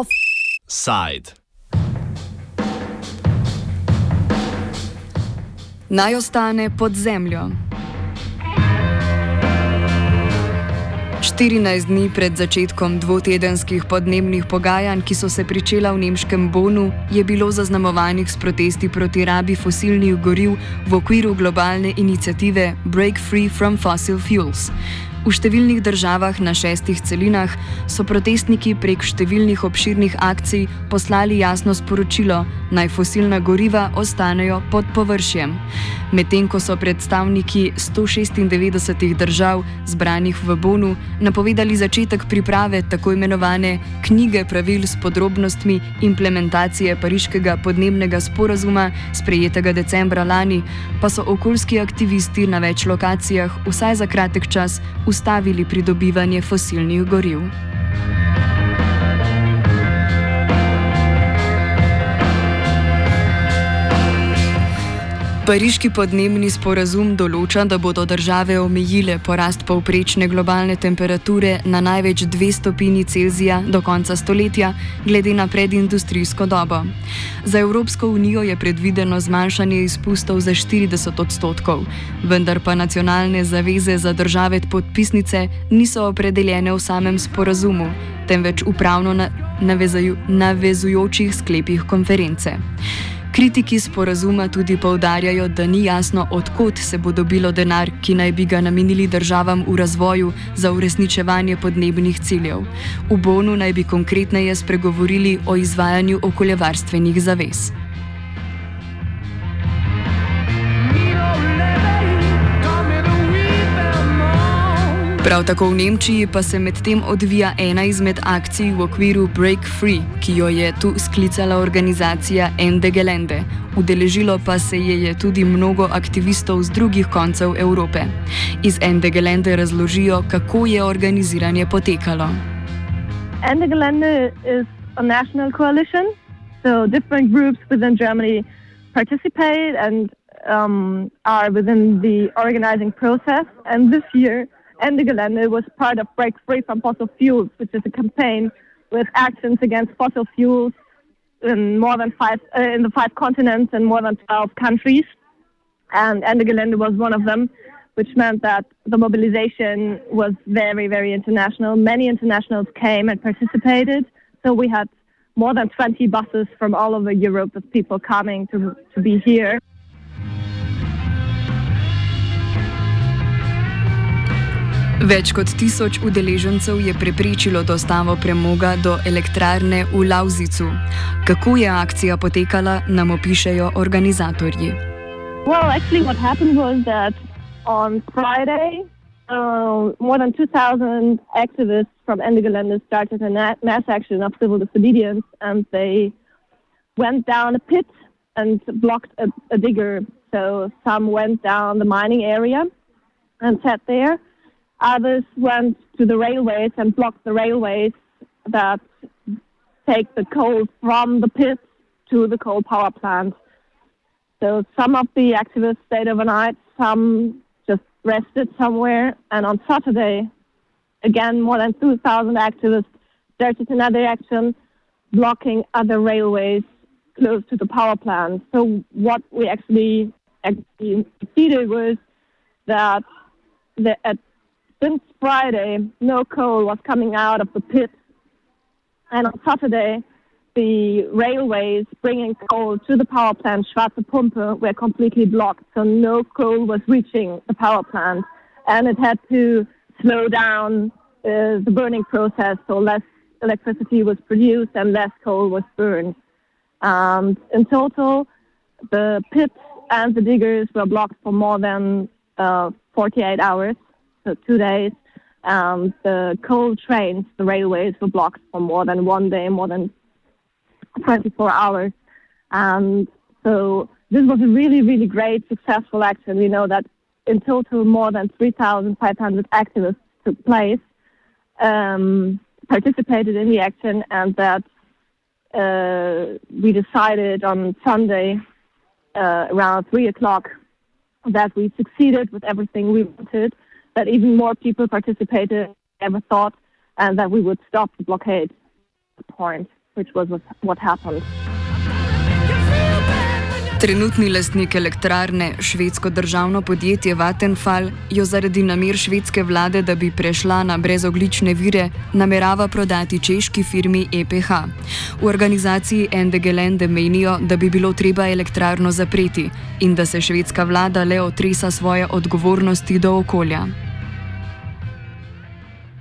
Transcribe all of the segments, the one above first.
Offside. Naj ostane pod zemljo. 14 dni pred začetkom dvotedenskih podnebnih pogajanj, ki so se pričela v nemškem Bonu, je bilo zaznamovanih s protesti proti rabi fosilnih goriv v okviru globalne inicijative Break Free from Fossil Fuels. V številnih državah na šestih celinah so protestniki prek številnih obširnih akcij poslali jasno sporočilo, naj fosilna goriva ostanejo pod površjem. Medtem ko so predstavniki 196 držav zbranih v Bonu napovedali začetek priprave tako imenovane knjige pravil s podrobnostmi implementacije pariškega podnebnega sporazuma, sprejetega decembra lani, pa so okoljski aktivisti na več lokacijah vsaj za kratek čas ustavili pridobivanje fosilnih goriv. Pariški podnebni sporazum določa, da bodo države omejile porast povprečne globalne temperature na največ 2 stopinji Celzija do konca stoletja, glede na predindustrijsko dobo. Za Evropsko unijo je predvideno zmanjšanje izpustov za 40 odstotkov, vendar pa nacionalne zaveze za države podpisnice niso opredeljene v samem sporazumu, temveč v pravno navezujočih sklepih konference. Kritiki sporazuma tudi povdarjajo, da ni jasno, odkot se bo dobilo denar, ki naj bi ga namenili državam v razvoju za uresničevanje podnebnih ciljev. V Bonu naj bi konkretneje spregovorili o izvajanju okoljevarstvenih zavez. Prav tako v Nemčiji pa se medtem odvija ena izmed akcij v okviru Break Free, ki jo je tu sklicala organizacija Ende Gelände. Udeležilo pa se je, je tudi mnogo aktivistov z drugih koncev Evrope. Iz Ende Gelände razložijo, kako je organiziranje potekalo. Ende Gelände je nacionalna koalicija, so different groups within Germany participate and um, are within the organizing process. And this year, and the Gelände was part of Break Free from Fossil Fuels, which is a campaign with actions against fossil fuels in more than five uh, in the five continents and more than 12 countries. And Ende Gelände was one of them, which meant that the mobilization was very, very international. Many internationals came and participated. So we had more than 20 buses from all over Europe with people coming to, to be here. Več kot tisoč udeležencev je preprečilo dostavo premoga do elektrarne v Lauzicu. Kako je akcija potekala, nam opišajo organizatorji. Well, actually, what happened was that on Friday, uh, more than 2,000 activists from Endigelände started a mass action of civil disobedience, and they went down a pit and blocked a, a digger. So some went down the mining area and sat there. Others went to the railways and blocked the railways that take the coal from the pits to the coal power plant. So some of the activists stayed overnight, some just rested somewhere. And on Saturday, again, more than 2,000 activists started another action blocking other railways close to the power plant. So what we actually, actually succeeded was that the, at since Friday, no coal was coming out of the pit. And on Saturday, the railways bringing coal to the power plant, Schwarze Pumpe, were completely blocked. So no coal was reaching the power plant. And it had to slow down uh, the burning process, so less electricity was produced and less coal was burned. Um, in total, the pits and the diggers were blocked for more than uh, 48 hours so two days. Um, the coal trains, the railways were blocked for more than one day, more than 24 hours. And so this was a really, really great, successful action. We know that in total more than 3,500 activists took place, um, participated in the action, and that uh, we decided on Sunday uh, around 3 o'clock that we succeeded with everything we wanted that even more people participated ever thought, and that we would stop the blockade point. which was what happened. Trenutni lastnik elektrarne, švedsko državno podjetje Vattenfall, jo zaradi namir švedske vlade, da bi prešla na brezoglične vire, namerava prodati češki firmi EPH. V organizaciji Endegelende menijo, da bi bilo treba elektrarno zapreti in da se švedska vlada le otresa svoje odgovornosti do okolja.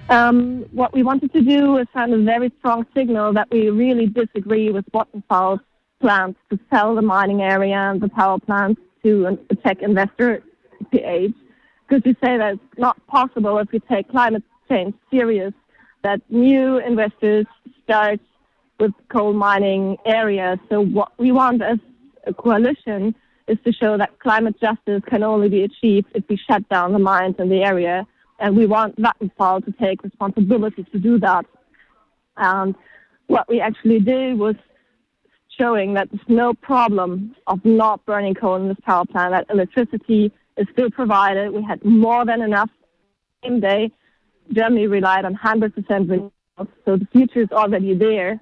Um, what we wanted to do is send a very strong signal that we really disagree with Vattenfall's plans to sell the mining area and the power plants to a Czech investor, PH, because we say that it's not possible if we take climate change serious that new investors start with coal mining areas. So what we want as a coalition is to show that climate justice can only be achieved if we shut down the mines in the area. And we want Vattenfall to take responsibility to do that. And what we actually did was showing that there's no problem of not burning coal in this power plant, that electricity is still provided. We had more than enough same day. Germany relied on 100% renewables, so the future is already there.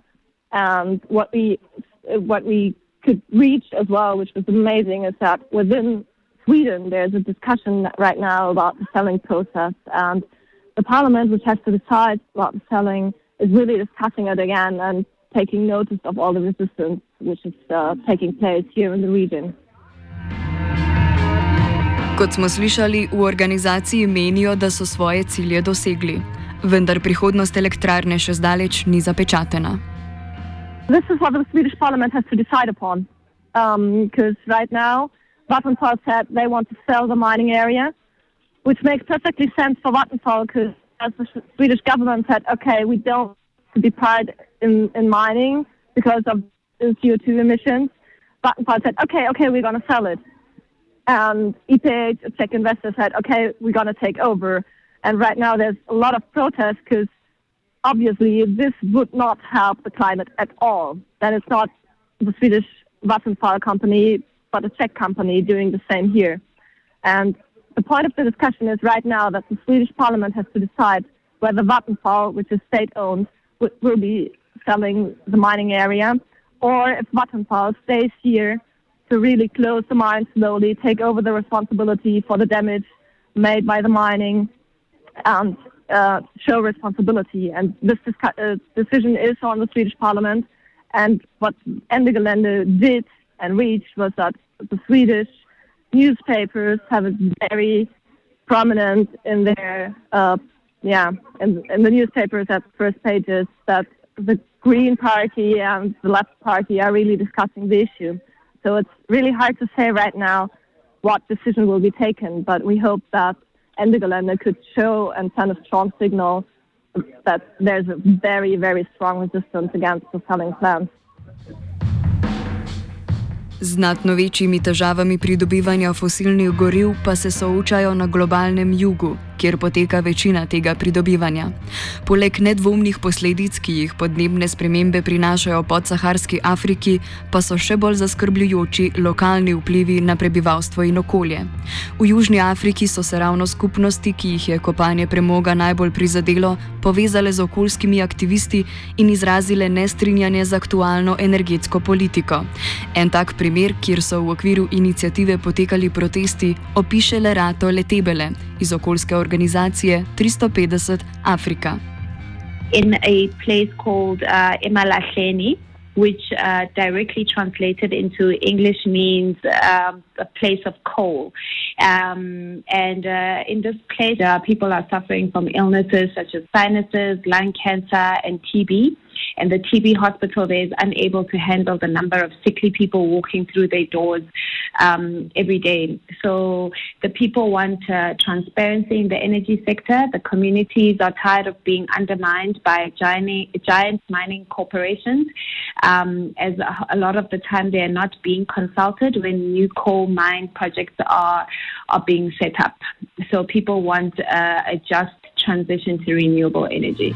And what we what we could reach as well, which was amazing, is that within Sweden there's a discussion right now about the selling process, and the parliament, which has to decide about the selling, is really discussing it again and taking notice of all the resistance which is uh, taking place here in the region. Kot smo slišali, v organizaciji menijo, da so svoje cilje dosegli, vendar prihodnost elektrarne še zdaleč ni zapečatena. This is what the Swedish parliament has to decide upon. Because um, right now, Vattenfall said they want to sell the mining area, which makes perfectly sense for Vattenfall because as the Swedish government said, okay, we don't be part in, in mining because of the CO2 emissions. Vattenfall said, okay, okay, we're going to sell it. And EPH, a Czech investor, said, okay, we're going to take over. And right now there's a lot of protest because obviously this would not help the climate at all. Then it's not the Swedish Vattenfall company, but a Czech company doing the same here. And the point of the discussion is right now that the Swedish parliament has to decide whether Vattenfall, which is state owned, will be selling the mining area, or if Vattenfall stays here to really close the mine slowly, take over the responsibility for the damage made by the mining, and uh, show responsibility. And this uh, decision is on the Swedish Parliament. And what Endigelände did and reached was that the Swedish newspapers have it very prominent in their uh, yeah, in, in the newspapers at first pages that the Green Party and the Left Party are really discussing the issue. So it's really hard to say right now what decision will be taken, but we hope that Endigelände could show and send a strong signal that there's a very, very strong resistance against the selling plans. Znatno večjimi težavami pridobivanja fosilnih goriv pa se soočajo na globalnem jugu, kjer poteka večina tega pridobivanja. Poleg nedvomnih posledic, ki jih podnebne spremembe prinašajo podsaharski Afriki, pa so še bolj zaskrbljujoči lokalni vplivi na prebivalstvo in okolje. V Južni Afriki so se ravno skupnosti, ki jih je kopanje premoga najbolj prizadelo, povezale z okoljskimi aktivisti in izrazile nestrinjanje z aktualno energetsko politiko. En tak primer, kjer so v okviru inicijative potekali protesti, opiše Lerato Letebele iz okoljske organizacije. organizacije 350 Afrika. In a place called uh, Imalahleni, which uh, directly translated into English means um, a place of coal. Um, and uh, in this place, uh, people are suffering from illnesses such as sinuses, lung cancer, and TB. And the TB hospital there is unable to handle the number of sickly people walking through their doors um, every day. So the people want uh, transparency in the energy sector. The communities are tired of being undermined by giant, giant mining corporations, um, as a, a lot of the time they are not being consulted when new coal mine projects are are being set up. So people want uh, a just transition to renewable energy.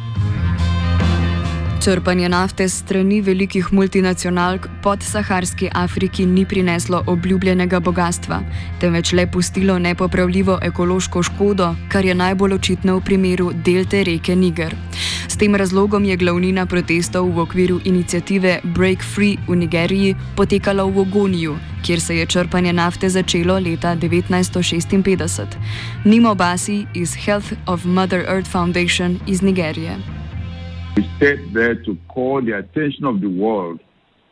Črpanje nafte strani velikih multinacionalk pod Saharski Afriki ni prineslo obljubljenega bogatstva, temveč le pustilo nepopravljivo ekološko škodo, kar je najbolj očitno v primeru delte reke Niger. S tem razlogom je glavnina protestov v okviru inicijative Break Free v Nigeriji potekala v Ogoniju, kjer se je črpanje nafte začelo leta 1956. Nimo Basi iz Health of Mother Earth Foundation iz Nigerije. We stayed there to call the attention of the world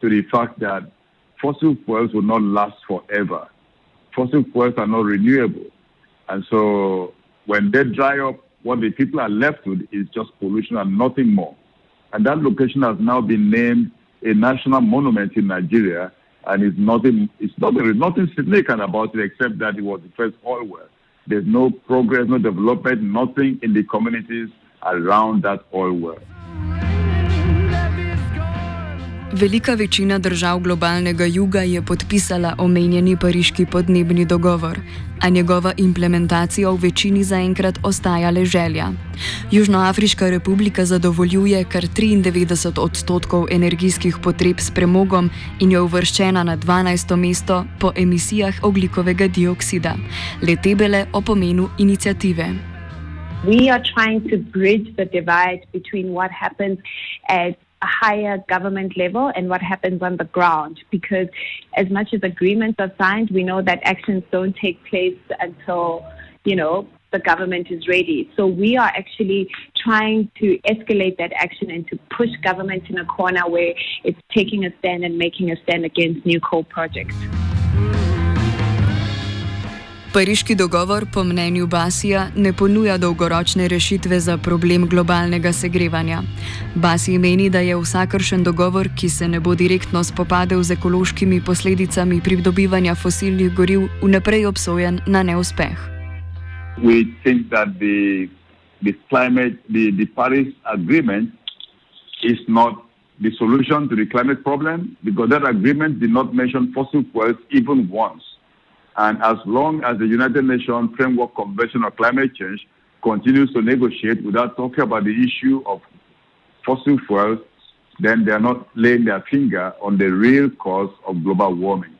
to the fact that fossil fuels will not last forever. Fossil fuels are not renewable. And so when they dry up, what the people are left with is just pollution and nothing more. And that location has now been named a national monument in Nigeria, and it's nothing, it's not, there is nothing significant about it except that it was the first oil well. There's no progress, no development, nothing in the communities around that oil well. Velika večina držav globalnega juga je podpisala omenjeni pariški podnebni dogovor, a njegova implementacija v večini zaenkrat ostaja le želja. Južnoafriška republika zadovoljuje kar 93 odstotkov energijskih potreb s premogom in je uvrščena na 12. mesto po emisijah oglikovega dioksida. Letebele o pomenu inicijative. We are trying to bridge the divide between what happens at higher government level and what happens on the ground. Because as much as agreements are signed, we know that actions don't take place until, you know, the government is ready. So we are actually trying to escalate that action and to push government in a corner where it's taking a stand and making a stand against new coal projects. Pariški dogovor, po mnenju Basija, ne ponuja dolgoročne rešitve za problem globalnega segrevanja. Basi meni, da je vsakršen dogovor, ki se ne bo direktno spopadel z ekološkimi posledicami pridobivanja fosilnih goriv, vnaprej obsojen na neuspeh. The solution to the climate problem because that agreement did not mention fossil fuels even once. And as long as the United Nations Framework Convention on Climate Change continues to negotiate without talking about the issue of fossil fuels, then they are not laying their finger on the real cause of global warming.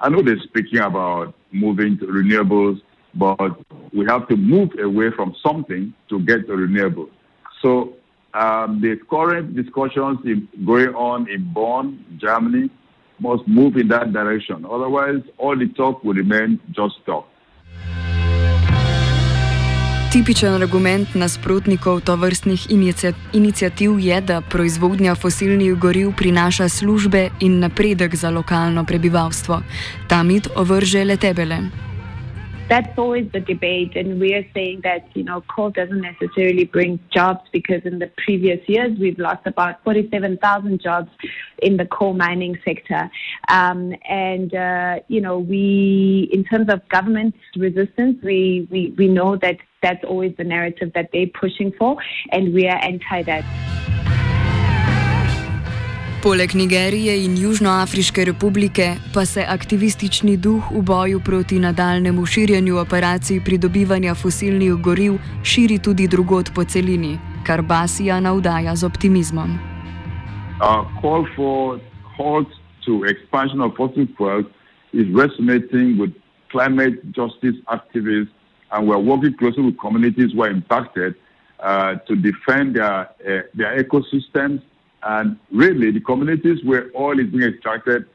I know they're speaking about moving to renewables, but we have to move away from something to get to renewable. So um, the current discussions in, going on in Bonn, Germany, must move in that direction. Otherwise, all the talk will remain just talk. Tipičen argument nasprotnikov tovrstnih inicijativ je, da proizvodnja fosilnih goriv prinaša službe in napredek za lokalno prebivalstvo. Ta mit ovrže le tebele. That's always the debate. And we are saying that, you know, coal doesn't necessarily bring jobs because in the previous years we've lost about 47,000 jobs in the coal mining sector. Um, and, uh, you know, we, in terms of government resistance, we, we, we know that that's always the narrative that they're pushing for, and we are anti that. Poleg Nigerije in Južnoafriške republike pa se aktivistični duh v boju proti nadaljnemu širjenju operacij pridobivanja fosilnih goriv širi tudi drugot po celini, kar Basija navdaja z optimizmom. Call for halt to expansion of fossil fuels is resonating with climate justice activists, and we're working closely with communities who are impacted uh, to defend their, uh, their ecosystems And really, the communities where oil is being extracted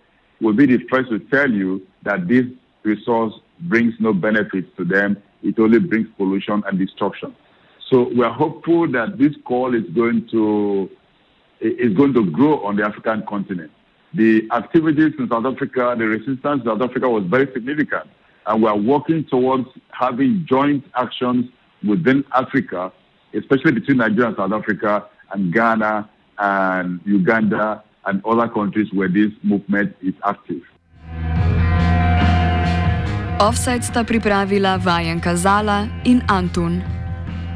will be the first to tell you that this resource brings no benefits to them. It only brings pollution and destruction. So we are hopeful that this call is going to is going to grow on the African continent. The activities in South Africa, the resistance in South Africa was very significant. And we are working towards having joint actions within Africa, especially between Nigeria and South Africa and Ghana and Uganda and other countries where this movement is active. Offside sta pripravila Vajenka Zala in Antun.